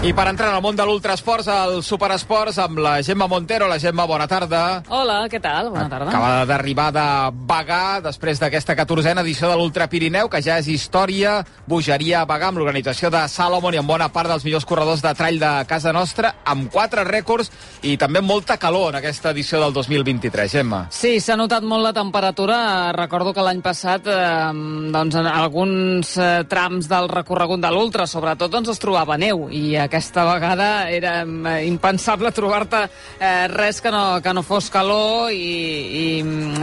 I per entrar en el món de l'ultrasports, el superesports, amb la Gemma Montero. La Gemma, bona tarda. Hola, què tal? Bona tarda. Acaba d'arribar de Bagà, després d'aquesta 14a edició de l'Ultra Pirineu, que ja és història, bogeria a Bagà, amb l'organització de Salomon i amb bona part dels millors corredors de trall de casa nostra, amb quatre rècords i també molta calor en aquesta edició del 2023. Gemma. Sí, s'ha notat molt la temperatura. Recordo que l'any passat, eh, doncs, en alguns eh, trams del recorregut de l'Ultra, sobretot, doncs, es trobava neu i aquesta vegada era impensable trobar-te eh, res que no, que no fos calor i, i,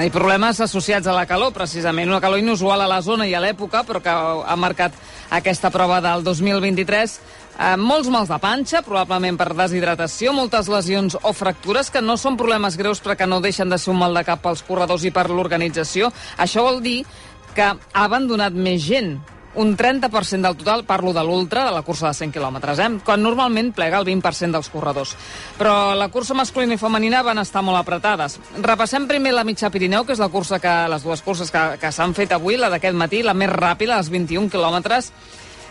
i problemes associats a la calor, precisament. Una calor inusual a la zona i a l'època, però que ha marcat aquesta prova del 2023 Eh, molts mals de panxa, probablement per deshidratació, moltes lesions o fractures que no són problemes greus però que no deixen de ser un mal de cap pels corredors i per l'organització. Això vol dir que ha abandonat més gent un 30% del total, parlo de l'ultra, de la cursa de 100 quilòmetres, eh? quan normalment plega el 20% dels corredors. Però la cursa masculina i femenina van estar molt apretades. Repassem primer la mitja Pirineu, que és la cursa que les dues curses que, que s'han fet avui, la d'aquest matí, la més ràpida, els 21 quilòmetres,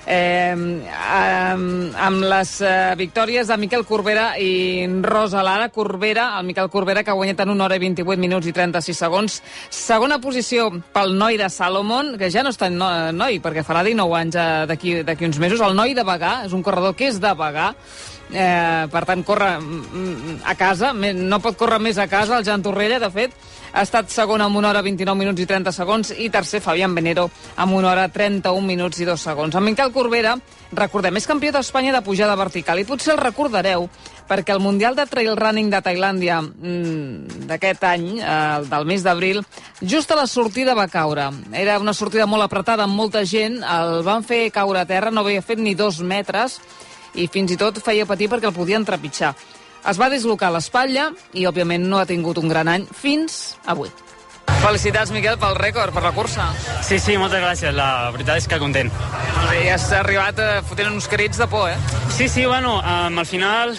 eh, amb, les eh, victòries de Miquel Corbera i Rosa Lara Corbera, el Miquel Corbera que ha guanyat en 1 hora i 28 minuts i 36 segons. Segona posició pel noi de Salomon, que ja no està en noi, perquè farà 19 anys eh, d'aquí uns mesos. El noi de Bagà, és un corredor que és de Bagà, eh, per tant corre mm, mm, a casa, no pot córrer més a casa, el Jan Torrella, de fet, ha estat segon amb una hora 29 minuts i 30 segons i tercer Fabián Benero amb una hora 31 minuts i 2 segons. En Miquel Corbera, recordem, és campió d'Espanya de pujada vertical i potser el recordareu perquè el Mundial de Trail Running de Tailàndia mmm, d'aquest any, eh, del mes d'abril, just a la sortida va caure. Era una sortida molt apretada amb molta gent, el van fer caure a terra, no havia fet ni dos metres i fins i tot feia patir perquè el podien trepitjar. Es va dislocar l'espatlla i, òbviament, no ha tingut un gran any fins avui. Felicitats, Miquel, pel rècord, per la cursa. Sí, sí, moltes gràcies. La veritat és que content. I has arribat eh, fotent uns crits de por, eh? Sí, sí, bueno, um, al final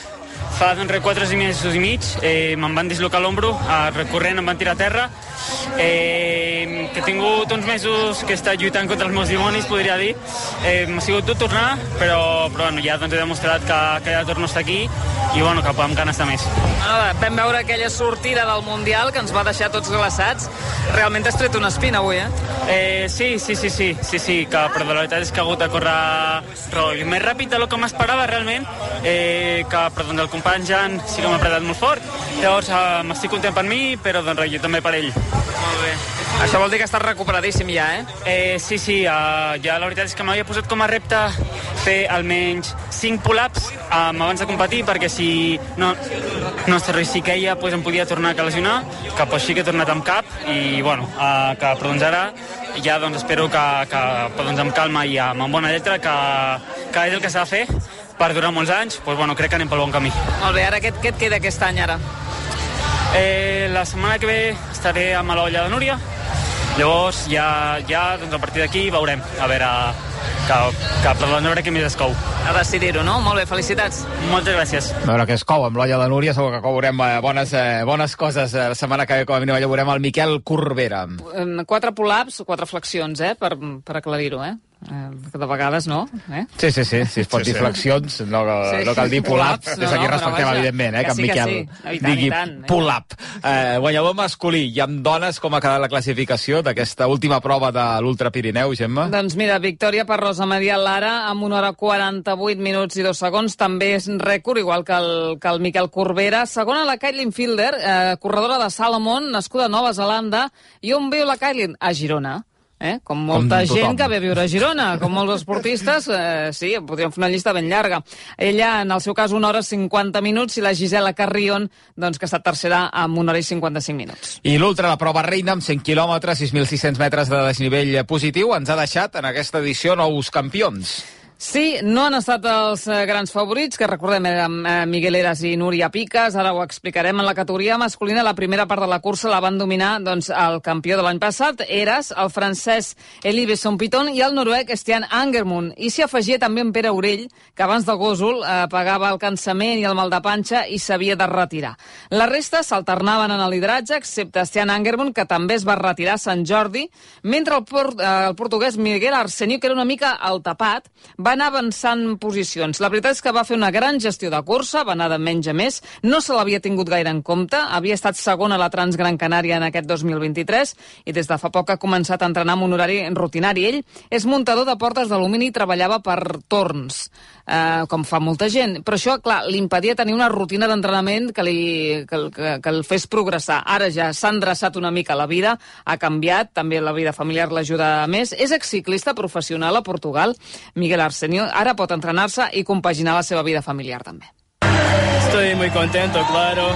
fa doncs, 4 mesos i mig eh, me'n van dislocar l'ombro, eh, recorrent em van tirar a terra eh, que he tingut uns mesos que he estat lluitant contra els meus dimonis, podria dir. Eh, M'ha sigut dur tornar, però, però bueno, ja doncs, he demostrat que, que ja torno a estar aquí i bueno, que podem estar més. Ah, vam veure aquella sortida del Mundial que ens va deixar tots glaçats. Realment has tret una espina avui, eh? eh sí, sí, sí, sí, sí, sí, que, però la veritat és que ha hagut de córrer però, més ràpid del que m'esperava realment, eh, que però, doncs, el company Jan sí que m'ha apretat molt fort, llavors eh, m'estic content per mi, però doncs, jo també per ell. Molt bé. Això vol dir que estàs recuperadíssim ja, eh? eh sí, sí, uh, ja la veritat és que m'havia posat com a repte fer almenys 5 pull-ups um, abans de competir, perquè si no, no si queia, pues, em podia tornar a lesionar, que pues, sí que he tornat amb cap, i bueno, uh, que però doncs ara ja doncs, espero que, que doncs, amb calma i amb, bona lletra, que, que és el que s'ha de fer per durar molts anys, doncs, bueno, crec que anem pel bon camí. Molt bé, ara què, què et queda aquest any ara? Eh, la setmana que ve estaré a l'olla de Núria, llavors ja, ja doncs a partir d'aquí veurem, a veure que, que per a veure què més es cou. A decidir-ho, no? Molt bé, felicitats. Moltes gràcies. A veure què es cou amb l'olla de Núria, segur que courem eh, bones, eh, bones coses. Eh, la setmana que ve, com a mínim, allà veurem el Miquel Corbera. Quatre pull-ups, quatre flexions, eh, per, per aclarir-ho, eh? Eh, de vegades no, eh? Sí, sí, sí, si es pot sí, dir sí. flexions, no, sí. no cal dir pull-up, no, des d'aquí no, respectem, evidentment, eh, que, que sí, en Miquel que sí. tant, digui eh? pull-up. Eh, guanyador masculí, i amb dones, com ha quedat la classificació d'aquesta última prova de l'Ultra Pirineu, Gemma? Doncs mira, victòria per Rosa Maria Lara, amb una hora 48 minuts i dos segons, també és rècord, igual que el, que el Miquel Corbera. Segona la Caitlin Fielder, eh, corredora de Salomon, nascuda a Nova Zelanda, i on viu la Caitlin? A Girona. Eh? Com molta com gent que ve a viure a Girona, com molts esportistes, eh, sí, podríem fer una llista ben llarga. Ella, en el seu cas, una hora 50 minuts, i la Gisela Carrion, doncs, que ha estat tercera amb una hora i 55 minuts. I l'ultra, la prova reina, amb 100 quilòmetres, 6.600 metres de desnivell positiu, ens ha deixat en aquesta edició nous campions. Sí, no han estat els eh, grans favorits, que recordem eren eh, Miguel Eras i Núria Piques, ara ho explicarem en la categoria masculina. La primera part de la cursa la van dominar doncs, el campió de l'any passat, Eras, el francès Elie Besson-Piton i el noruec Stian Angermund. I s'hi afegia també en Pere Orell, que abans de Gòsol eh, pagava el cansament i el mal de panxa i s'havia de retirar. La resta s'alternaven en el lideratge, excepte Stian Angermund, que també es va retirar a Sant Jordi, mentre el, port, eh, el portuguès Miguel Arsenio, que era una mica el tapat, va anar avançant posicions. La veritat és que va fer una gran gestió de cursa, va anar de menys a més, no se l'havia tingut gaire en compte, havia estat segon a la Transgran Canària en aquest 2023 i des de fa poc ha començat a entrenar amb un horari rutinari. Ell és muntador de portes d'alumini i treballava per torns, eh, com fa molta gent. Però això, clar, li impedia tenir una rutina d'entrenament que, li, que, que, que el fes progressar. Ara ja s'ha endreçat una mica la vida, ha canviat, també la vida familiar l'ajuda més. És exciclista professional a Portugal, Miguel Arsenio. Ara pot entrenar-se i compaginar la seva vida familiar també. Estoy muy contento, claro.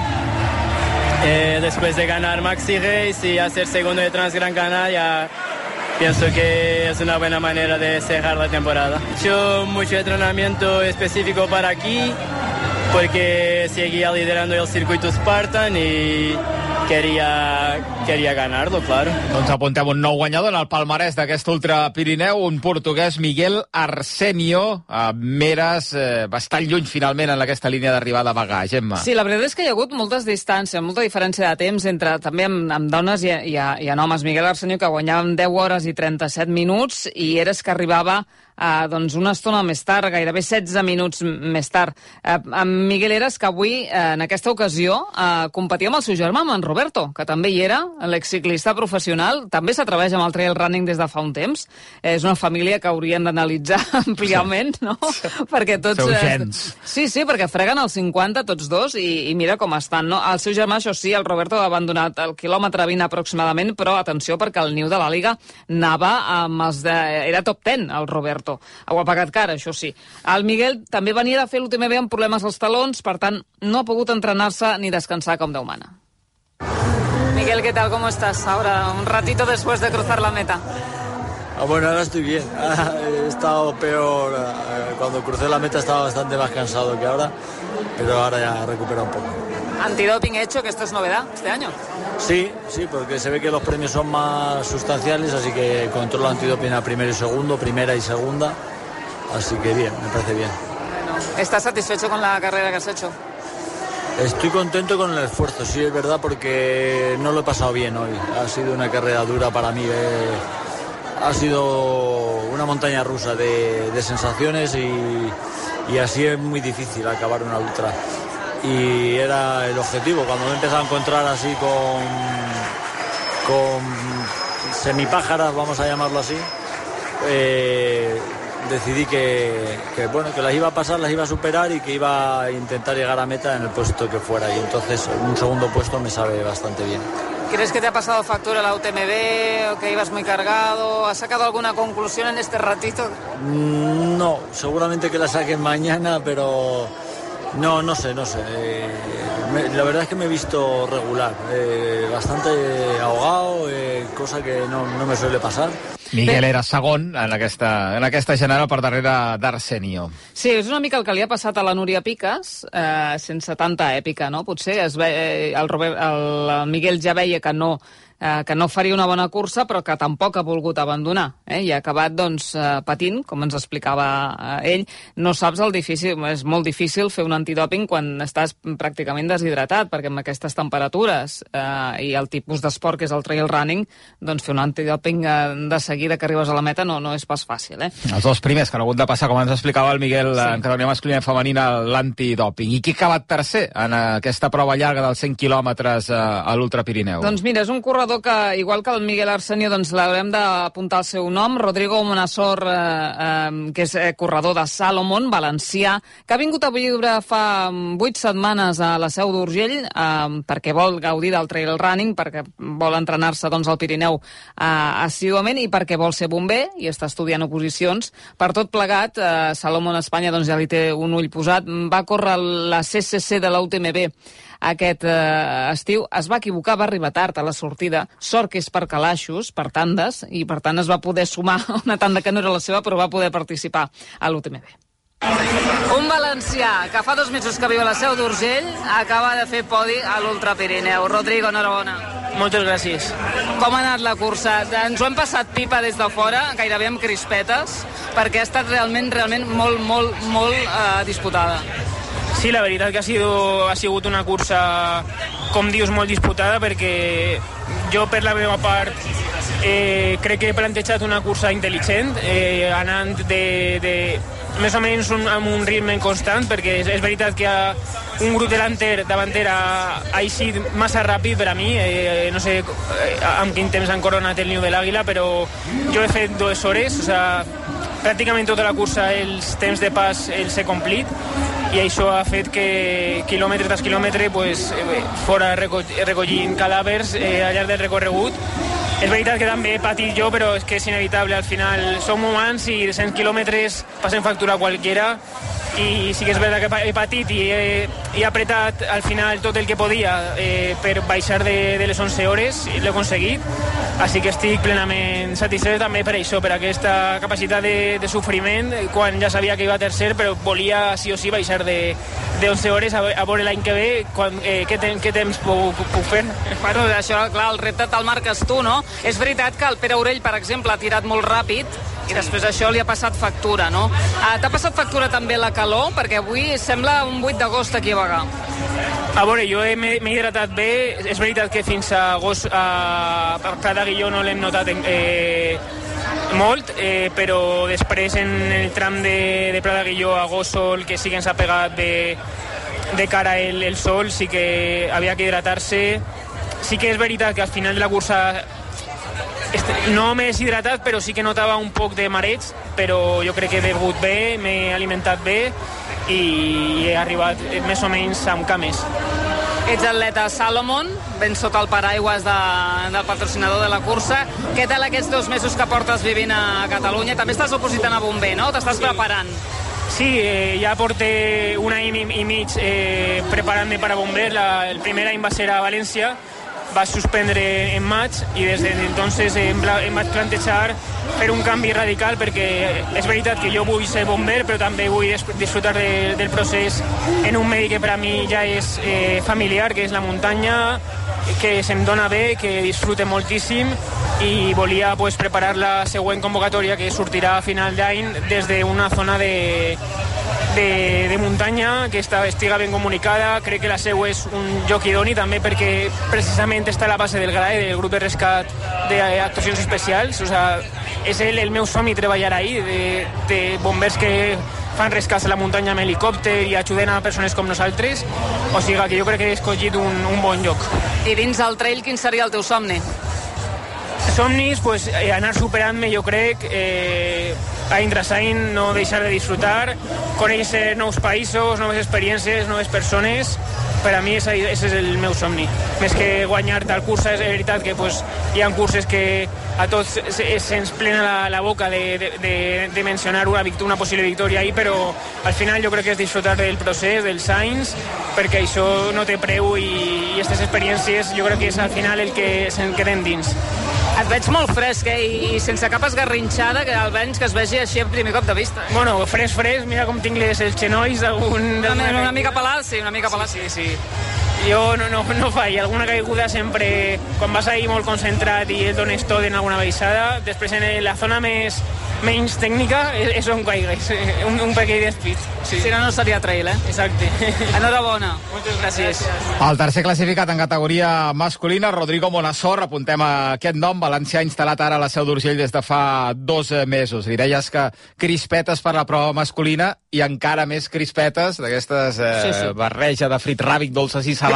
Eh, después de ganar Maxi Race y hacer segundo de Transgran Canaria, pienso que es una buena manera de cerrar la temporada. He hecho mucho entrenamiento específico para aquí, porque seguía liderando el circuito Spartan y quería, quería ganarlo, claro. Doncs apuntem un nou guanyador en el palmarès d'aquest Ultra Pirineu, un portuguès, Miguel Arsenio, a Meres, eh, bastant lluny finalment en aquesta línia d'arribada a Bagà, Gemma. Sí, la veritat és que hi ha hagut moltes distàncies, molta diferència de temps entre també amb, amb dones i, i, i en homes. Miguel Arsenio, que guanyava en 10 hores i 37 minuts, i eres que arribava eh, doncs una estona més tard, gairebé 16 minuts més tard. Eh, amb Miguel Eres, que avui, eh, en aquesta ocasió, eh, competia amb el seu germà, amb en Roberto, que també hi era, l'exciclista professional, també s'atreveix amb el trail running des de fa un temps. Eh, és una família que haurien d'analitzar àmpliament, sí. no? perquè tots... Seu gens. Eh, sí, sí, perquè freguen els 50 tots dos i, i mira com estan, no? El seu germà, això sí, el Roberto ha abandonat el quilòmetre 20 aproximadament, però atenció perquè el niu de la Liga anava amb els de... Era top 10, el Roberto. Ho ha pagat cara, això sí. El Miguel també venia de fer l'UTMB amb problemes als talons, per tant, no ha pogut entrenar-se ni descansar com Déu mana. Miguel, ¿qué tal? ¿Cómo estás? Ahora, un ratito después de cruzar la meta. Ah, bueno, ahora estoy bien. He estado peor. eh, Cuando crucé la meta estaba bastante más cansado que ahora, pero ahora ya recupero un poco. Antidoping hecho, que esto es novedad este año. Sí, sí, porque se ve que los premios son más sustanciales, así que controlo antidoping a primero y segundo, primera y segunda. Así que bien, me parece bien. ¿Estás satisfecho con la carrera que has hecho? Estoy contento con el esfuerzo, sí, es verdad, porque no lo he pasado bien hoy. Ha sido una carrera dura para mí. eh. Ha sido una montaña rusa de, de sensaciones y, y así es muy difícil acabar una ultra. Y era el objetivo, cuando me he empezado a encontrar así con, con semipájaras, vamos a llamarlo así, eh, decidí que, que, bueno que las iba a pasar, las iba a superar y que iba a intentar llegar a meta en el puesto que fuera y entonces un segundo puesto me sabe bastante bien. ¿Crees que te ha pasado factura la UTMB o que ibas muy cargado? ¿Has sacado alguna conclusión en este ratito? Mm, No, seguramente que la saquen mañana, pero no, no sé, no sé. Eh, me- la verdad es que me he visto regular, eh, bastante ahogado, eh, cosa que no, no me suele pasar. Miguel era segon en aquesta, en aquesta general per darrere d'Arsenio. Sí, és una mica el que li ha passat a la Núria Piques, eh, sense tanta èpica, no? Potser es ve, eh, el, Robert, el, el Miguel ja veia que no eh, que no faria una bona cursa, però que tampoc ha volgut abandonar. Eh? I ha acabat doncs, eh, patint, com ens explicava eh, ell. No saps el difícil, és molt difícil fer un antidoping quan estàs pràcticament deshidratat, perquè amb aquestes temperatures eh, i el tipus d'esport que és el trail running, doncs fer un antidoping eh, de seguida que arribes a la meta no, no és pas fàcil. Eh? Els dos primers que han hagut de passar, com ens explicava el Miguel, Sí. sí. en categoria masculina i femenina, l'antidoping. I qui ha acabat tercer en aquesta prova llarga dels 100 quilòmetres eh, a l'Ultra Pirineu? Doncs mira, és un corredor que, igual que el Miguel Arsenio, doncs l'haurem d'apuntar el seu nom, Rodrigo Monassor, eh, eh, que és eh, corredor de Salomon, valencià, que ha vingut a viure fa mm, vuit setmanes a la Seu d'Urgell eh, perquè vol gaudir del trail running, perquè vol entrenar-se doncs, al Pirineu eh, assíduament i perquè vol ser bomber i està estudiant oposicions. Per tot plegat, eh, Salomon Espanya doncs, ja li té un ull posat. Va córrer la CCC de la UTMB aquest eh, estiu es va equivocar, va arribar tard a la sortida. Sort que és per calaixos, per tandes, i per tant es va poder sumar a una tanda que no era la seva, però va poder participar a l'UTMB. Un valencià que fa dos mesos que viu a la Seu d'Urgell acaba de fer podi a l'Ultra Pirineu. Rodrigo, enhorabona. Moltes gràcies. Com ha anat la cursa? Ens ho hem passat pipa des de fora, gairebé amb crispetes, perquè ha estat realment, realment molt, molt, molt eh, disputada. Sí, la veritat que ha, sido, ha sigut una cursa, com dius, molt disputada perquè jo per la meva part eh, crec que he plantejat una cursa intel·ligent, eh, anant de, de, més o menys un, amb un ritme constant, perquè és, és veritat que ha, un grup delanter, davanter ha, ha eixit massa ràpid per a mi, eh, no sé eh, amb quin temps han coronat el niu de l'Àguila, però jo he fet dues hores, o sigui, pràcticament tota la cursa els temps de pas els he complit i això ha fet que quilòmetre tras quilòmetre pues, eh, fora recollint cadàvers eh, al llarg del recorregut és veritat que també he patit jo, però és que és inevitable. Al final som humans i de 100 quilòmetres passen factura a qualquiera i sí que és veritat que he patit i he, he apretat al final tot el que podia eh, per baixar de, de les 11 hores i l'he aconseguit així que estic plenament satisfet també per això, per aquesta capacitat de, de sofriment quan ja sabia que iba a tercer però volia sí o sí baixar de, de 11 hores a, a veure l'any que ve quan, eh, què, ten, què temps puc, puc fer Bueno, això, clar, el repte te'l marques tu, no? És veritat que el Pere Orell, per exemple, ha tirat molt ràpid i després això li ha passat factura, no? Ah, T'ha passat factura també la calor? Perquè avui sembla un 8 d'agost aquí a Bagà. A veure, jo m'he hidratat bé. És veritat que fins a agost a, a Pradaguilló no l'hem notat eh, molt, eh, però després en el tram de, de Pradaguilló a Gósol, que sí que ens ha pegat de, de cara el, el sol, sí que havia que hidratar-se. Sí que és veritat que al final de la cursa no m'he deshidratat, però sí que notava un poc de mareig, però jo crec que he begut bé, m'he alimentat bé i he arribat més o menys amb cames. Ets atleta Salomon, ben sota el paraigües de, del patrocinador de la cursa. Què tal aquests dos mesos que portes vivint a Catalunya? També estàs opositant a bomber, no? T'estàs sí. preparant? Sí, eh, ja porté un any i mig eh, preparant-me per a bomber. La, el primer any va ser a València, va suspendre en maig i des d'entonces em, em vaig plantejar fer un canvi radical perquè és veritat que jo vull ser bomber però també vull disfrutar de, del procés en un medi que per a mi ja és eh, familiar, que és la muntanya que se'm dona bé, que disfrute moltíssim i volia pues, preparar la següent convocatòria que sortirà a final d'any des d'una zona de, de, de muntanya que està, estiga ben comunicada. Crec que la seu és un lloc idoni també perquè precisament està a la base del GRAE, del grup de rescat d'actuacions especials. O sea, és el, el meu somni treballar ahí, de, de bombers que fan rescats a la muntanya amb helicòpter i ajuden a persones com nosaltres. O sigui que jo crec que he escollit un, un bon lloc. I dins el trail, quin seria el teu somni? Somnis, pues, eh, anar superant-me, jo crec, eh, a Indrasain no deixar de disfrutar, conèixer nous països, noves experiències, noves persones, per a mi és, és el meu somni. Més que guanyar tal cursa, és veritat que pues, hi ha curses que a tots se'ns plena la, la boca de, de, de, de mencionar una, una possible victòria ahí, però al final jo crec que és disfrutar del procés, dels anys, perquè això no té preu i aquestes experiències jo crec que és al final el que se'n queden dins. Et veig molt fresc, eh? I sense cap esgarrinxada, que almenys que es vegi així a primer cop de vista. Eh? Bueno, fresc, fresc, mira com tinc les, els d'algun... Una, una, una mica pelat, sí, una mica pelat. Sí, sí, sí. Jo no, no, no faig, alguna caiguda sempre, quan vas ahir molt concentrat i et dones tot en alguna baixada, després en la zona més, menys tècnica és, és on caigues, un, un pequeño despit. Sí. Si no, no seria trail, eh? Exacte. Enhorabona. Moltes gràcies. El tercer classificat en categoria masculina, Rodrigo Monassor, apuntem a aquest nom, valencià instal·lat ara a la Seu d'Urgell des de fa dos mesos. Li deies que crispetes per la prova masculina i encara més crispetes d'aquestes eh, sí, sí. barreja de frit ràbic, dolces i salades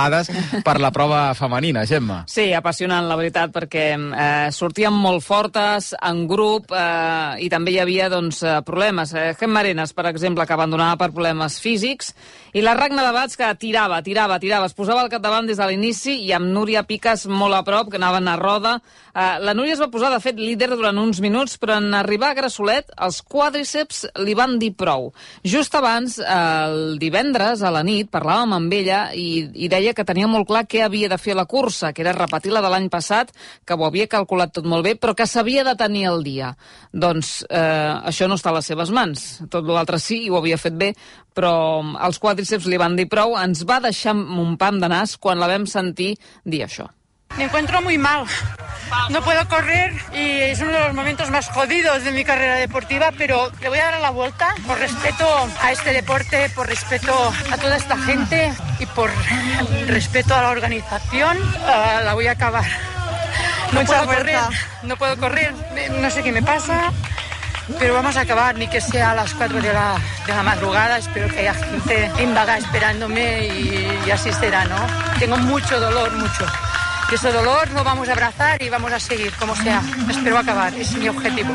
per la prova femenina, Gemma. Sí, apassionant, la veritat, perquè eh, sortíem molt fortes en grup eh, i també hi havia doncs, eh, problemes. Eh, Gemma Arenas, per exemple, que abandonava per problemes físics, i la Ragna de Bats que tirava, tirava, tirava, es posava al capdavant des de l'inici i amb Núria Piques molt a prop, que anaven a roda. Eh, la Núria es va posar, de fet, líder durant uns minuts, però en arribar a Grassolet, els quàdriceps li van dir prou. Just abans, eh, el divendres, a la nit, parlàvem amb ella i, i deia que tenia molt clar què havia de fer la cursa, que era repetir la de l'any passat, que ho havia calculat tot molt bé, però que s'havia de tenir el dia. Doncs eh, això no està a les seves mans. Tot l'altre sí, i ho havia fet bé, però els quadríceps li van dir prou, ens va deixar un pam de nas quan la vam sentir dir això. Me encuentro muy mal. No puedo correr y es uno de los momentos más jodidos de mi carrera deportiva, pero le voy a dar la vuelta por respeto a este deporte, por respeto a toda esta gente y por respeto a la organización. Uh, la voy a acabar. No Mucha puedo correr, no puedo correr, no sé qué me pasa. pero vamos a acabar, ni que sea a las 4 de la, de la madrugada. Espero que haya gente en vaga esperándome y, y así será, ¿no? Tengo mucho dolor, mucho. Y ese dolor lo vamos a abrazar y vamos a seguir, como sea. Espero acabar, es mi objetivo.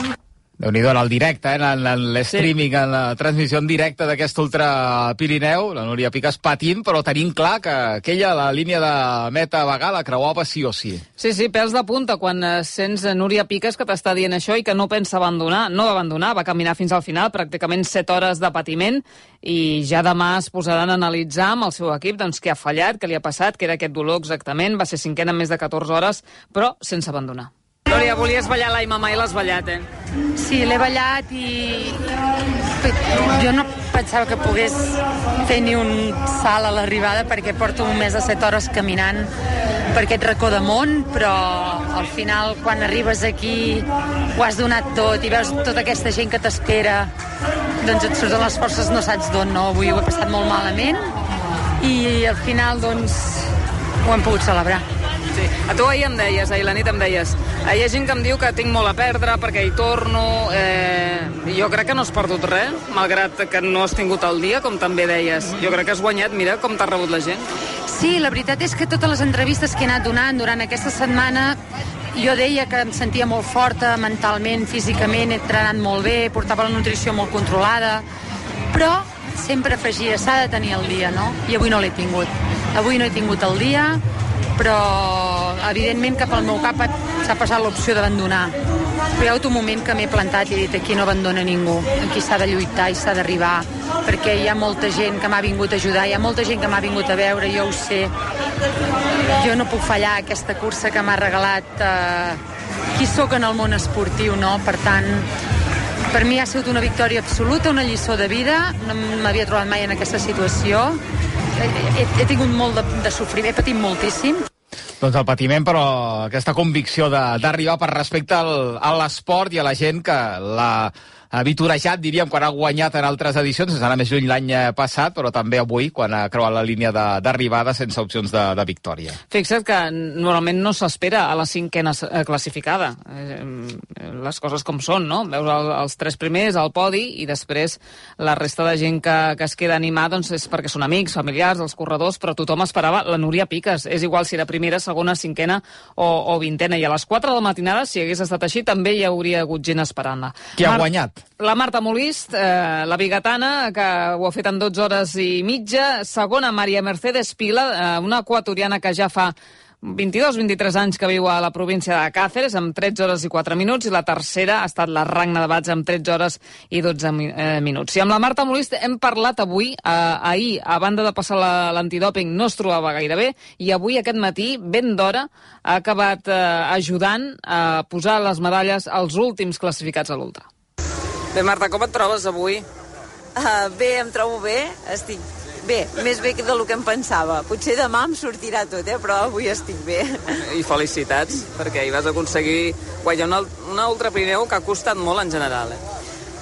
Déu nhi en el directe, eh, en, en l'streaming, en la transmissió en directe d'aquest Ultra Pirineu, la Núria Piques patint, però tenim clar que aquella, la línia de meta a vagar, la creuava sí o sí. Sí, sí, pèls de punta quan eh, sents a Núria Piques que t'està dient això i que no pensa abandonar. No va abandonar, va caminar fins al final, pràcticament 7 hores de patiment, i ja demà es posaran a analitzar amb el seu equip doncs, què ha fallat, què li ha passat, què era aquest dolor exactament. Va ser cinquena en més de 14 hores, però sense abandonar. Núria, volies ballar l'Aima Mai, l'has ballat, eh? Sí, l'he ballat i jo no pensava que pogués fer ni un salt a l'arribada perquè porto un mes de 7 hores caminant per aquest racó de món, però al final quan arribes aquí ho has donat tot i veus tota aquesta gent que t'espera doncs et surten les forces no saps d'on, no? Avui ho he passat molt malament i al final doncs ho hem pogut celebrar. Sí. A tu ahir em deies, ahir la nit em deies, eh, hi ha gent que em diu que tinc molt a perdre perquè hi torno, eh, jo crec que no has perdut res, malgrat que no has tingut el dia, com també deies. Jo crec que has guanyat, mira com t'ha rebut la gent. Sí, la veritat és que totes les entrevistes que he anat donant durant aquesta setmana jo deia que em sentia molt forta mentalment, físicament, he entrenat molt bé, portava la nutrició molt controlada, però sempre afegia, s'ha de tenir el dia, no? I avui no l'he tingut. Avui no he tingut el dia, però evidentment que pel meu cap s'ha passat l'opció d'abandonar. Però hi ha hagut un moment que m'he plantat i he dit aquí no abandona ningú, aquí s'ha de lluitar i s'ha d'arribar, perquè hi ha molta gent que m'ha vingut a ajudar, hi ha molta gent que m'ha vingut a veure, jo ho sé. Jo no puc fallar aquesta cursa que m'ha regalat eh, qui sóc en el món esportiu, no? Per tant, per mi ha sigut una victòria absoluta, una lliçó de vida, no m'havia trobat mai en aquesta situació, he, he, he tingut molt de, de sofriment, he patit moltíssim, Doncs el patiment, però aquesta convicció d'arribar per respecte al, a l'esport i a la gent que l'ha aviturejat, diríem, quan ha guanyat en altres edicions, sense anar més lluny l'any eh, passat, però també avui, quan ha creuat la línia d'arribada sense opcions de, de victòria. Fixa't que normalment no s'espera a la cinquena eh, classificada. Eh, les coses com són, no? Veus el, els tres primers al podi i després la resta de gent que, que es queda a animar doncs és perquè són amics, familiars, els corredors, però tothom esperava la Núria Piques. És igual si era primera, segona, cinquena o, o vintena. I a les 4 de la matinada, si hagués estat així, també hi hauria hagut gent esperant-la. Qui ha Mar- guanyat? La Marta Molist, eh, la bigatana, que ho ha fet en 12 hores i mitja. Segona, Maria Mercedes Pila, eh, una equatoriana que ja fa 22-23 anys que viu a la província de Càceres, amb 13 hores i 4 minuts, i la tercera ha estat la Ragna de Bats amb 13 hores i 12 mi- eh, minuts. I amb la Marta Molist hem parlat avui, eh, ahir, a banda de passar la- l'antidòping, no es trobava gaire bé, i avui, aquest matí, ben d'hora, ha acabat eh, ajudant a posar les medalles als últims classificats a l'Ultra. Bé, Marta, com et trobes avui? Uh, bé, em trobo bé, estic bé, més bé que del que em pensava. Potser demà em sortirà tot, eh? però avui estic bé. I felicitats, perquè hi vas aconseguir guanyar una, una Ultra Pirineu que ha costat molt en general. Eh?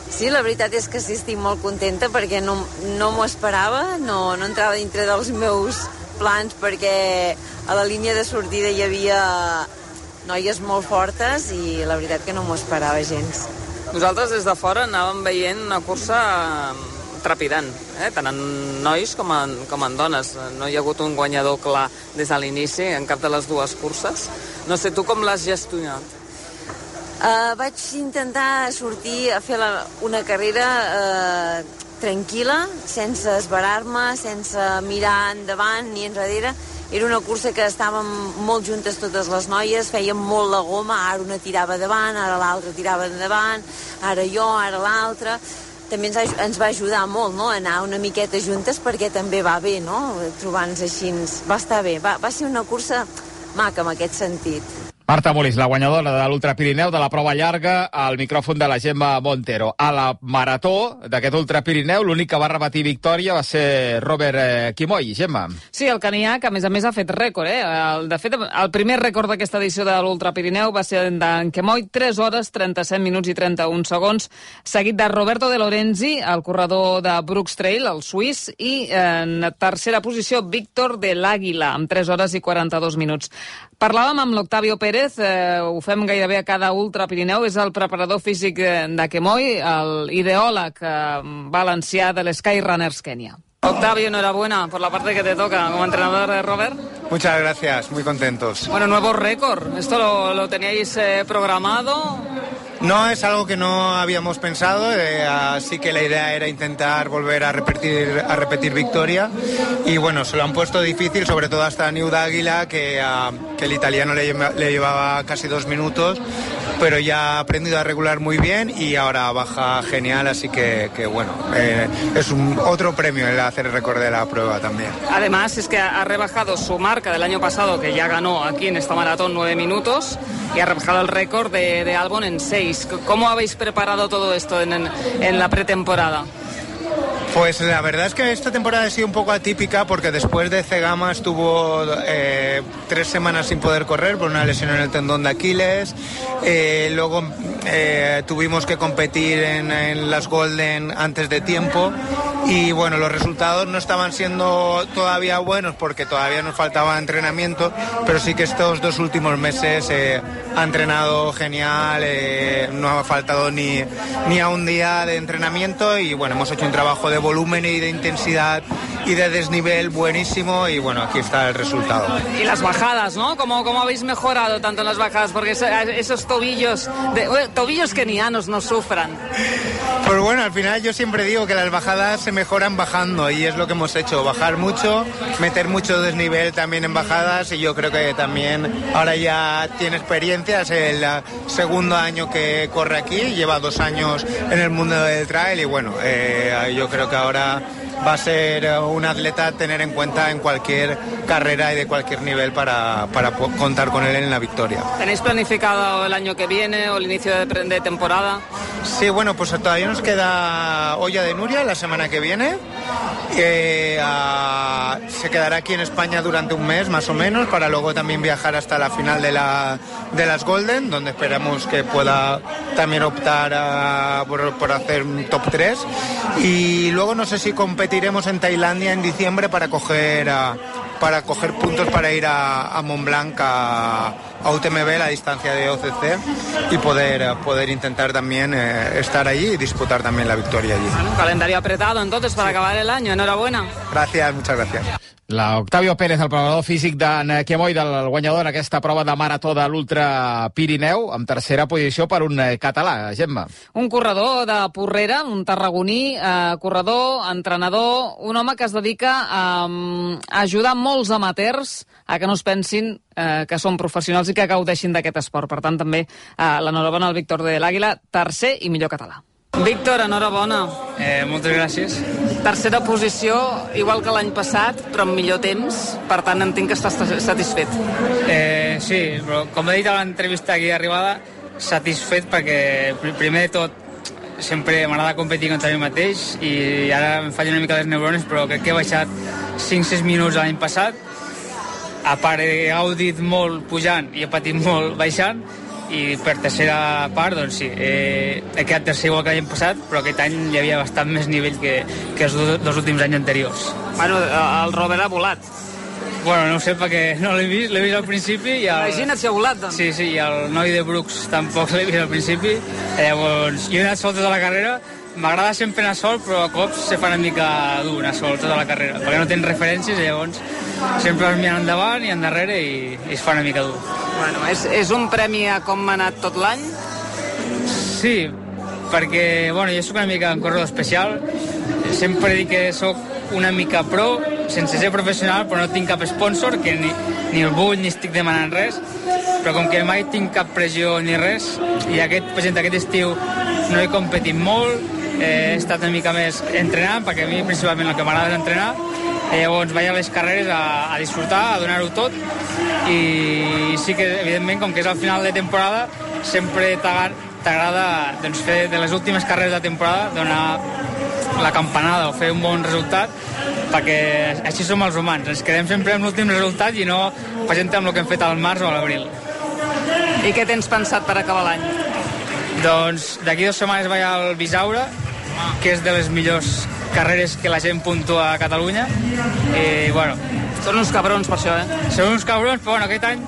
Sí, la veritat és que sí, estic molt contenta perquè no, no m'ho esperava, no, no entrava dintre dels meus plans perquè a la línia de sortida hi havia noies molt fortes i la veritat que no m'ho esperava gens. Nosaltres des de fora anàvem veient una cursa eh, trepidant, eh? tant en nois com en, com en dones. No hi ha hagut un guanyador clar des de l'inici en cap de les dues curses. No sé, tu com l'has gestionat? Uh, vaig intentar sortir a fer la, una carrera uh, tranquil·la, sense esbarar-me, sense mirar endavant ni enrere. Era una cursa que estàvem molt juntes totes les noies, fèiem molt la goma, ara una tirava davant, ara l'altra tirava endavant, ara jo, ara l'altra. També ens, ens va ajudar molt, no?, anar una miqueta juntes perquè també va bé, no?, trobar-nos així. Va estar bé, va, va ser una cursa maca en aquest sentit. Marta Molís, la guanyadora de l'Ultra Pirineu, de la prova llarga, al micròfon de la Gemma Montero. A la marató d'aquest Ultra Pirineu, l'únic que va repetir victòria va ser Robert eh, Quimoy. Gemma. Sí, el canià, que a més a més ha fet rècord, eh? El, de fet, el primer rècord d'aquesta edició de l'Ultra Pirineu va ser d'en Quemoy, 3 hores, 37 minuts i 31 segons, seguit de Roberto de Lorenzi, el corredor de Brooks Trail, el suís, i en tercera posició, Víctor de l'Àguila, amb 3 hores i 42 minuts. Parlàvem amb l'Octavio Pérez, eh, ho fem gairebé a cada Ultra Pirineu, és el preparador físic eh, d'Aquemoy, el ideòleg eh, valencià de l'Sky Runners Kenya. Octavio, enhorabuena por la parte que te toca como entrenador de Robert. Muchas gracias, muy contentos. Bueno, nuevo récord. ¿Esto lo, lo teníais eh, programado? No es algo que no habíamos pensado, eh, así que la idea era intentar volver a repetir, a repetir victoria. Y bueno, se lo han puesto difícil, sobre todo hasta New Águila, que, ah, que el italiano le, lleva- le llevaba casi dos minutos, pero ya ha aprendido a regular muy bien y ahora baja genial, así que, bueno, eh, es un otro premio el hacer el récord de la prueba también. Además, es que ha rebajado su marca del año pasado, que ya ganó aquí en esta maratón nueve minutos, y ha rebajado el récord de, de Albon en seis. ¿Cómo habéis preparado todo esto en, en- la pretemporada? Pues la verdad es que esta temporada ha sido un poco atípica porque después de Cegama estuvo eh, tres semanas sin poder correr por una lesión en el tendón de Aquiles. Eh, luego eh, tuvimos que competir en, las Golden antes de tiempo y bueno, los resultados no estaban siendo todavía buenos porque todavía nos faltaba entrenamiento, pero sí que estos dos últimos meses ha entrenado genial, no ha faltado ni, ni a un día de entrenamiento y bueno, hemos hecho un trabajo de volumen y de intensidad y de desnivel buenísimo y bueno, aquí está el resultado. Y las bajadas, ¿no? ¿Cómo, cómo habéis mejorado tanto en las bajadas? Porque eso- esos tobillos, de, bueno, tobillos kenianos no sufran. Pues bueno, al final yo siempre digo que las bajadas se mejoran bajando y es lo que hemos hecho, bajar mucho, meter mucho desnivel también en bajadas y yo creo que también ahora ya tiene experiencia, es el segundo año que corre aquí, lleva dos años en el mundo del trail y bueno, eh, yo creo que ahora va a ser eh, un atleta a tener en cuenta en cualquier carrera y de cualquier nivel para, para contar con él en la victoria. ¿Tenéis planificado el año que viene o el inicio de, de temporada? Sí, bueno, pues todavía nos queda Olla de Nuria la semana que viene. Eh, se quedará aquí en España durante un mes más o menos para luego también viajar hasta la final de, la, de las Golden, donde esperamos que pueda también optar a- por, por hacer un top 3. Y luego no sé si competiremos en Tailandia en diciembre para coger, ah, para coger puntos para ir a, a Mont Blanc a, a UTMB, la distancia de OCC, y poder, eh, poder intentar también eh, estar allí y disputar también la victoria allí. Un calendario apretado entonces para acabar el año. Enhorabuena. Gracias, muchas gracias. L'Octavio Pérez, el preparador físic d'en Quemoy, del guanyador en aquesta prova de marató de l'Ultra Pirineu, amb tercera posició per un eh, català, Gemma. Un corredor de Porrera, un tarragoní, eh, corredor, entrenador, un home que es dedica a, mm, a ajudar molts amateurs a que no es pensin eh, que són professionals i que gaudeixin d'aquest esport. Per tant, també eh, l'enhorabona al Víctor de l'Àguila, tercer i millor català. Víctor, enhorabona. Eh, moltes gràcies. Tercera posició, igual que l'any passat, però amb millor temps. Per tant, entenc que estàs satisfet. Eh, sí, però com he dit a l'entrevista aquí d'arribada, satisfet perquè pr- primer de tot sempre m'agrada competir contra mi mateix i ara em fallen una mica les neurones però crec que he baixat 5-6 minuts l'any passat a part he gaudit molt pujant i he patit molt baixant i per tercera part, doncs sí, eh, he quedat tercer igual que l'any passat, però aquest any hi havia bastant més nivell que, que els dos, dos últims anys anteriors. Bueno, el Robert ha volat. Bueno, no ho sé perquè no l'he vist, l'he vist al principi i el... Imagina't si ha volat, doncs. Sí, sí, i el noi de Brooks tampoc l'he vist al principi. Eh, Llavors, jo he anat sol tota la carrera, m'agrada sempre anar sol, però a cops se fa una mica dur anar sol tota la carrera, perquè no tens referències i llavors sempre vas mirant endavant i endarrere i, i es fa una mica dur. Bueno, és, és un premi a com ha anat tot l'any? Sí, perquè bueno, jo sóc una mica un corredor especial, sempre dic que sóc una mica pro, sense ser professional, però no tinc cap sponsor, que ni, ni el vull ni estic demanant res, però com que mai tinc cap pressió ni res, i aquest, per exemple, aquest estiu no he competit molt, eh, he estat una mica més entrenant, perquè a mi principalment el que m'agrada és entrenar, i llavors vaig a les carreres a, a disfrutar, a donar-ho tot, i sí que, evidentment, com que és al final de temporada, sempre t'agra- t'agrada doncs, fer de les últimes carreres de temporada, donar la campanada o fer un bon resultat, perquè així som els humans, ens quedem sempre amb l'últim resultat i no exemple amb el que hem fet al març o a l'abril. I què tens pensat per acabar l'any? Doncs d'aquí dues setmanes vaig al Bisaura, que és de les millors carreres que la gent puntua a Catalunya. I, bueno... Són uns cabrons per això, eh? Són uns cabrons, però bueno, aquest any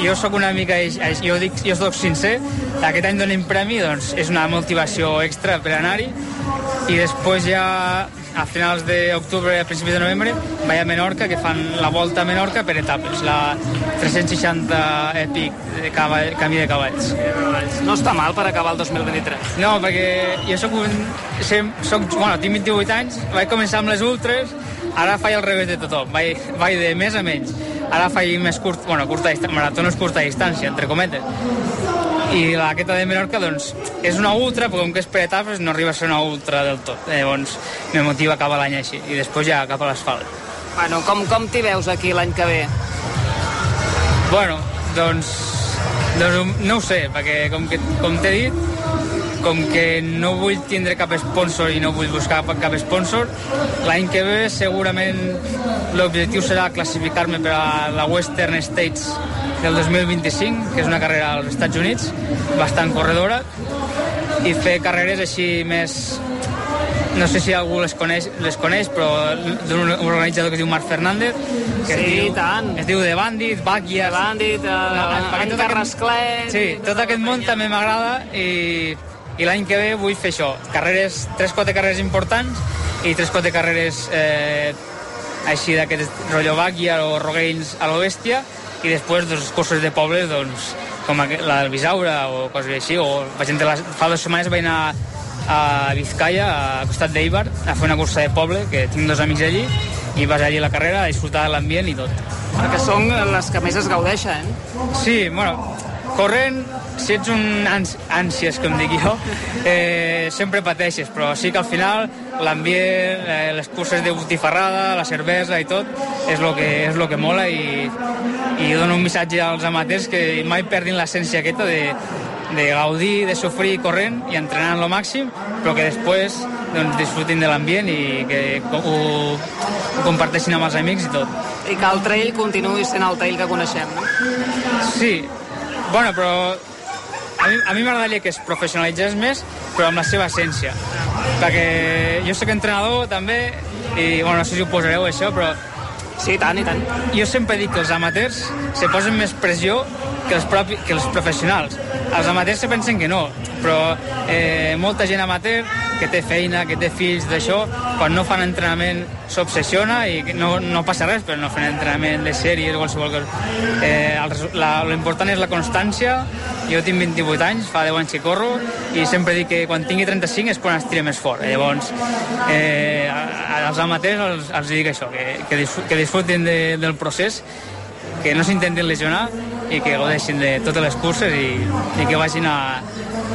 jo sóc una mica, jo, dic, jo soc sincer, aquest any donem premi, doncs és una motivació extra per anar-hi, i després ja a finals d'octubre i a principis de novembre vaig a Menorca, que fan la volta a Menorca per etapes, la 360 èpic de cavall, camí de cavalls. No està mal per acabar el 2023. No, perquè jo soc un... Soc, bueno, tinc 28 anys, vaig començar amb les ultres, ara faig el revés de tothom, vaig, vaig de més a menys. Ara faig més curt, bueno, curta distància, marató no és curta distància, entre cometes i aquesta de Menorca doncs, és una ultra, però com que és per etapes no arriba a ser una ultra del tot. Llavors me motiva cap a l'any així i després ja cap a l'asfalt. Bueno, com, com t'hi veus aquí l'any que ve? Bueno, doncs, doncs no ho sé, perquè com, que, com t'he dit, com que no vull tindre cap sponsor i no vull buscar cap sponsor, l'any que ve segurament l'objectiu serà classificar-me per a la Western States del 2025, que és una carrera als Estats Units, bastant corredora, i fer carreres així més... No sé si algú les coneix, les coneix però d'un organitzador que es diu Marc Fernández, que sí, es diu, tant. es diu The Bandit, Backyard... The Bandit, uh, no, Carrasclet... Sí, tot aquest món també m'agrada i, i l'any que ve vull fer això, carreres, 3-4 carreres importants i 3-4 carreres eh, així d'aquest rotllo Backyard o Rogaines a l'Oestia i després doncs, cursos de pobles doncs, com la del Bisaura o coses així o per exemple fa dues setmanes vaig anar a Vizcaya, a costat d'Eibar a fer una cursa de poble, que tinc dos amics allí i vas allí a la carrera a disfrutar de l'ambient i tot. Perquè són les que més es gaudeixen? Sí, bueno, corrent, si ets un ans ànsies, com dic jo, eh, sempre pateixes, però sí que al final l'ambient, eh, les curses de botifarrada, la cervesa i tot, és el que, és lo que mola i, i dono un missatge als amateurs que mai perdin l'essència aquesta de, de gaudir, de sofrir corrent i entrenant lo màxim, però que després doncs, disfrutin de l'ambient i que ho, ho comparteixin amb els amics i tot. I que el trail continuï sent el trail que coneixem, no? Sí, bueno, però a mi, a mi m'agradaria que es professionalitzés més, però amb la seva essència. Perquè jo sóc entrenador també, i bueno, no sé si ho posareu això, però Sí, tant i tant. Jo sempre dic que els amateurs se posen més pressió que els, propi, que els professionals. Els amateurs se pensen que no, però eh, molta gent amateur que té feina, que té fills d'això, quan no fan entrenament s'obsessiona i no, no passa res, però no fan entrenament de sèries qualsevol cosa. Eh, L'important és la constància. Jo tinc 28 anys, fa 10 anys que corro, i sempre dic que quan tingui 35 és quan estire més fort. Llavors, eh, als amateurs els, els dic això, que, que disfrutin de, del procés, que no s'intentin lesionar i que godeixin de totes les curses i, i que vagin a,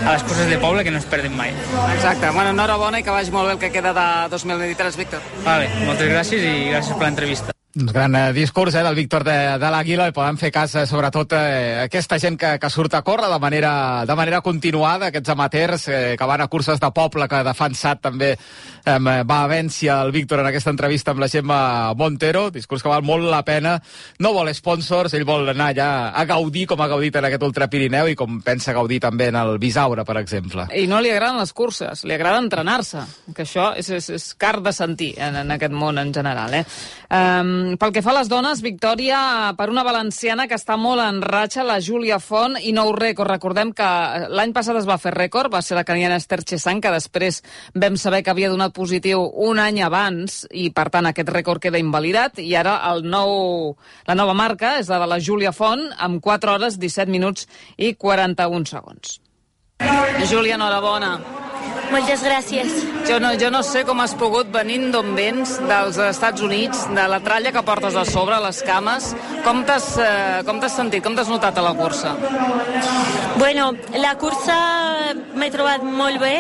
a les curses de poble que no es perdin mai. Exacte. Bueno, enhorabona i que vagi molt bé el que queda de 2023, Víctor. Vale, moltes gràcies i gràcies per l'entrevista. Gran eh, discurs eh, del Víctor de, de l'Àguila i poden fer cas eh, sobretot eh, aquesta gent que, que surt a córrer de manera, de manera continuada, aquests amateurs eh, que van a curses de poble, que ha defensat també eh, va vèncer el Víctor en aquesta entrevista amb la Gemma Montero, discurs que val molt la pena, no vol sponsors, ell vol anar allà a gaudir com ha gaudit en aquest Ultra Pirineu i com pensa gaudir també en el Bisaure, per exemple. I no li agraden les curses, li agrada entrenar-se, que això és, és, és car de sentir en, en aquest món en general. Eh? Um, pel que fa a les dones, victòria per una valenciana que està molt en ratxa, la Júlia Font, i nou rècord. Recordem que l'any passat es va fer rècord, va ser la caniana Esther Chesang, que després vam saber que havia donat positiu un any abans, i per tant aquest rècord queda invalidat, i ara el nou, la nova marca és la de la Júlia Font, amb 4 hores, 17 minuts i 41 segons. Júlia, enhorabona. Moltes gràcies. Jo no, jo no sé com has pogut venint d'on vens, dels Estats Units, de la tralla que portes a sobre, les cames. Com t'has eh, sentit, com t'has notat a la cursa? Bueno, la cursa m'he trobat molt bé.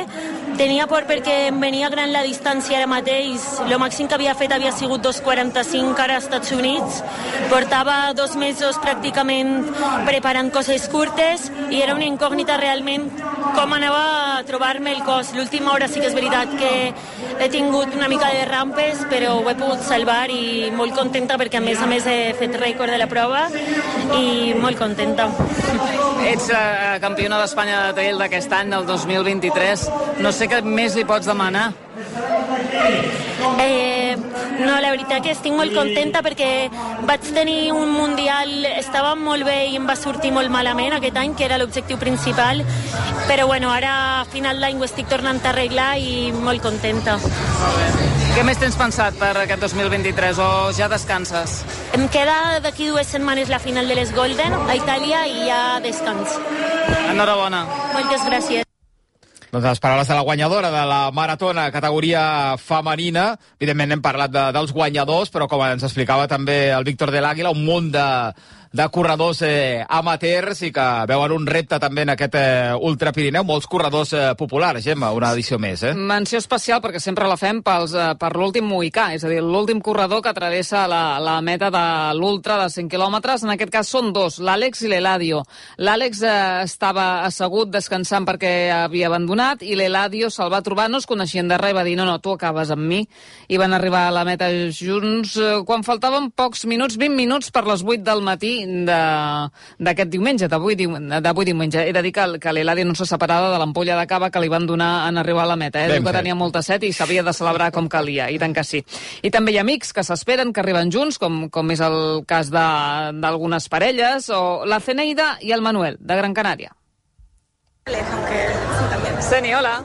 Tenia por perquè em venia gran la distància ara mateix. Lo màxim que havia fet havia sigut 2.45 ara als Estats Units. Portava dos mesos pràcticament preparant coses curtes i era una incògnita realment com anava a trobar-me el cos. L'última hora sí que és veritat que he tingut una mica de rampes, però ho he pogut salvar i molt contenta perquè a més a més he fet rècord de la prova i molt contenta. Ets eh, campiona d'Espanya de trail d'aquest any, del 2023. No sé sé què més li pots demanar. Eh, no, la veritat que estic molt contenta perquè vaig tenir un mundial, estava molt bé i em va sortir molt malament aquest any, que era l'objectiu principal, però bueno, ara a final d'any ho estic tornant a arreglar i molt contenta. Què més tens pensat per aquest 2023 o ja descanses? Em queda d'aquí dues setmanes la final de les Golden a Itàlia i ja descans. Enhorabona. Moltes gràcies. Doncs les paraules de la guanyadora de la maratona categoria femenina. Evidentment hem parlat de, dels guanyadors, però com ens explicava també el Víctor de l'Àguila, un munt de, de corredors eh, amateurs i que veuen un repte també en aquest eh, Ultra Pirineu. Molts corredors eh, populars, Gemma, una edició més. Eh? Menció especial perquè sempre la fem pels, eh, per l'últim mohicà, és a dir, l'últim corredor que travessa la, la meta de l'Ultra de 100 quilòmetres. En aquest cas són dos, l'Àlex i l'Eladio. L'Àlex eh, estava assegut descansant perquè havia abandonat i l'Eladio se'l va trobar, no es coneixien de res, va dir no, no, tu acabes amb mi. I van arribar a la meta junts eh, quan faltaven pocs minuts, 20 minuts per les 8 del matí d'aquest diumenge, d'avui diumenge. He de dir que, que l'Eladi no s'ha separada de l'ampolla de cava que li van donar en arribar a la meta. Eh? Diu que tenia molta set i s'havia de celebrar com calia, i tant que sí. I també hi ha amics que s'esperen, que arriben junts, com, com és el cas d'algunes parelles, o la Ceneida i el Manuel, de Gran Canària. Ceni, hola.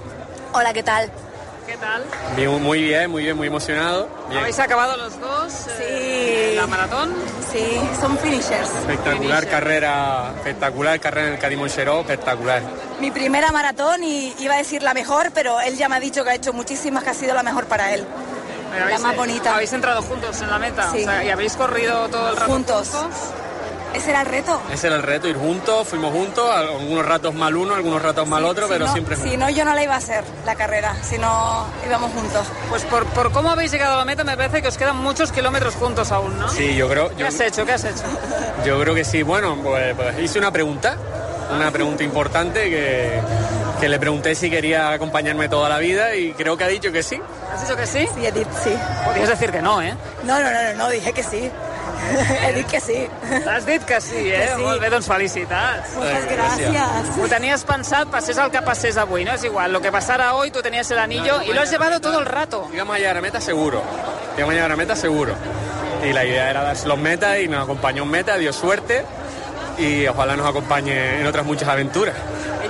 Hola, ¿qué tal? ¿Qué tal? Bien, muy bien, muy bien, muy emocionado. Bien. ¿Habéis acabado los dos eh, la maratón? Sí, son finishers. Espectacular Finisher. carrera, espectacular carrera en el Cadimon-Cheró, espectacular. Mi primera maratón y iba a decir la mejor, pero él ya me ha dicho que ha hecho muchísimas, que ha sido la mejor para él. Pero La habéis- más bonita. ¿Habéis entrado juntos en la meta? Sí. O sea, ¿Y habéis corrido todo el rato Juntos. Ese era el reto. Ese era el reto, ir juntos, fuimos juntos, algunos ratos mal uno, algunos ratos mal otro, Si pero no- siempre juntos. Si no, yo no la iba a hacer, la carrera, si no íbamos juntos. Pues por, por cómo habéis llegado a la meta me parece que os quedan muchos kilómetros juntos aún, ¿no? Sí, yo creo, ¿Qué yo, has hecho? ¿Qué has hecho? yo creo que sí. Bueno, pues, pues hice una pregunta, una pregunta importante que, que le pregunté si quería acompañarme toda la vida y creo que ha dicho que sí. ¿Has dicho que sí? Sí, he dit sí. Podries decir que no, eh? No, no, no, no, no dije que sí. he dit que sí. Has dit que sí, eh? Que sí. Molt bé, doncs felicitats. Muchas gracias. Ho tenies pensat, passés el que passés avui, no? És igual, lo que pasara hoy, tú tenías el anillo y lo has llevado todo el rato. Íbamos a llegar a meta seguro. Íbamos a llegar a meta seguro. Y la idea era darse los metas y nos acompañó en meta, dio suerte y ojalá nos acompañe en otras muchas aventuras.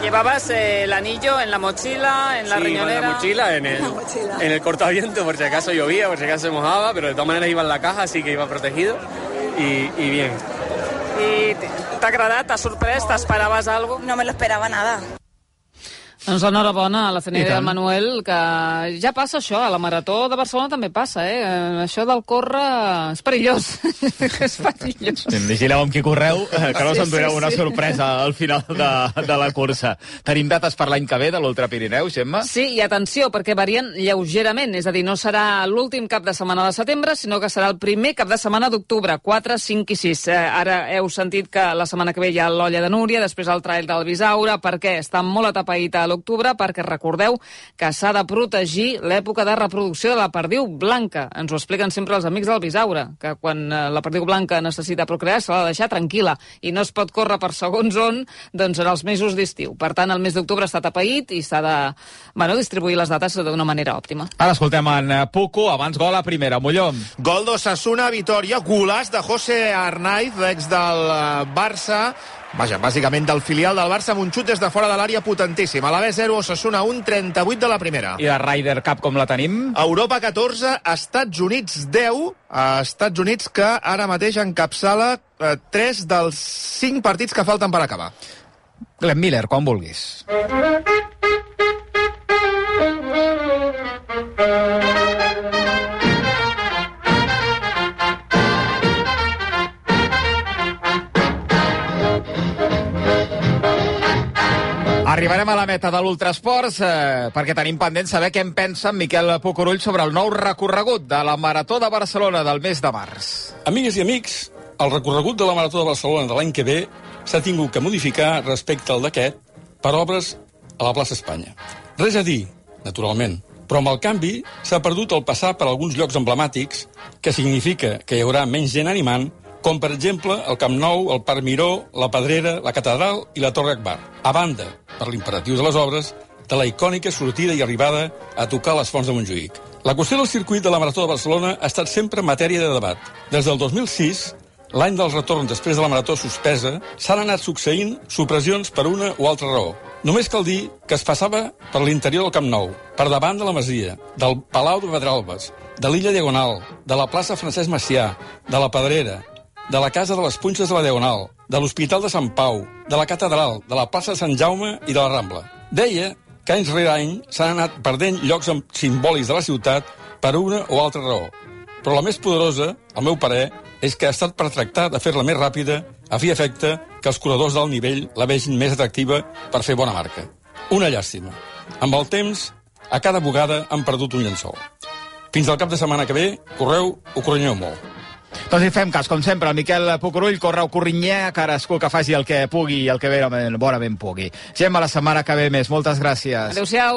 Llevabas eh, el anillo en la mochila, en la Sí, riñonera. en la mochila, en el, mochila. en el cortaviento, por si acaso llovía, por si acaso se mojaba, pero de todas maneras iba en la caja, así que iba protegido y, y bien. I t- t'ha agradat? T'ha sorprès? T'esperaves alguna No me lo esperaba nada. Doncs enhorabona a la tant. al Manuel, que ja passa això, a la Marató de Barcelona també passa, eh? Eh, Això del córrer és perillós. és perillós. Sí, vigileu amb qui correu, eh, que no Sí, us endureu sí, una sí. sorpresa al final de, de la cursa. Tenim dates per l'any que ve de l'Ultra Pirineu, Gemma? Sí, i atenció, perquè varien lleugerament, és a dir, no serà l'últim cap de setmana de setembre, sinó que serà el primer cap de setmana d'octubre, 4, 5 i 6. Eh, ara heu sentit que la setmana que ve hi ha l'Olla de Núria, després el trail del Bisaure, perquè està molt atapeït a l'octubre, perquè recordeu que s'ha de protegir l'època de reproducció de la perdiu blanca. Ens ho expliquen sempre els amics del Bisaure, que quan eh, la perdiu blanca necessita procrear se l'ha de deixar tranquil·la i no es pot córrer per segons on doncs, en els mesos d'estiu. Per tant, el mes d'octubre està atapeït i s'ha de bueno, distribuir les dates d'una manera òptima. Ara escoltem en eh, Puco, abans gol a primera, Molló. Gol d'Ossassuna, Vitoria, golaç de José Arnaiz, l'ex del eh, Barça, vaja, bàsicament del filial del Barça, amb un xut des de fora de l'àrea potentíssim. A la B 0, Ossassuna 1, 38 de la primera. I la Ryder Cup com la tenim? Europa 14, Estats Units 10, a Estats Units que ara mateix encapçala eh, 3 dels 5 partits que falten per acabar. Glenn Miller, quan vulguis. Arribarem a la meta de l'Ultrasports eh, perquè tenim pendent saber què en pensa en Miquel Pucurull sobre el nou recorregut de la Marató de Barcelona del mes de març. Amigues i amics, el recorregut de la Marató de Barcelona de l'any que ve s'ha tingut que modificar respecte al d'aquest per obres a la plaça Espanya. Res a dir, naturalment, però amb el canvi s'ha perdut el passar per alguns llocs emblemàtics, que significa que hi haurà menys gent animant, com per exemple el Camp Nou, el Parc Miró, la Pedrera, la Catedral i la Torre Akbar. A banda, per l'imperatiu de les obres, de la icònica sortida i arribada a tocar les fonts de Montjuïc. La qüestió del circuit de la Marató de Barcelona ha estat sempre matèria de debat. Des del 2006, l'any del retorn després de la Marató suspesa, s'han anat succeint supressions per una o altra raó. Només cal dir que es passava per l'interior del Camp Nou, per davant de la Masia, del Palau de Pedralbes, de l'illa Diagonal, de la plaça Francesc Macià, de la Pedrera, de la Casa de les Punxes de la Diagonal, de l'Hospital de Sant Pau, de la Catedral, de la plaça de Sant Jaume i de la Rambla. Deia que anys rere any s'han anat perdent llocs simbòlics de la ciutat per una o altra raó. Però la més poderosa, al meu parer, és que ha estat per tractar de fer-la més ràpida, a fi efecte que els corredors del nivell la vegin més atractiva per fer bona marca. Una llàstima. Amb el temps, a cada bugada han perdut un llençol. Fins al cap de setmana que ve, correu o correnyeu molt. Doncs hi fem cas, com sempre, el Miquel Pucurull, correu corrinyer, cadascú que faci el que pugui i el que bé, bonament pugui. Gemma, la setmana que ve més. Moltes gràcies. Adéu-siau.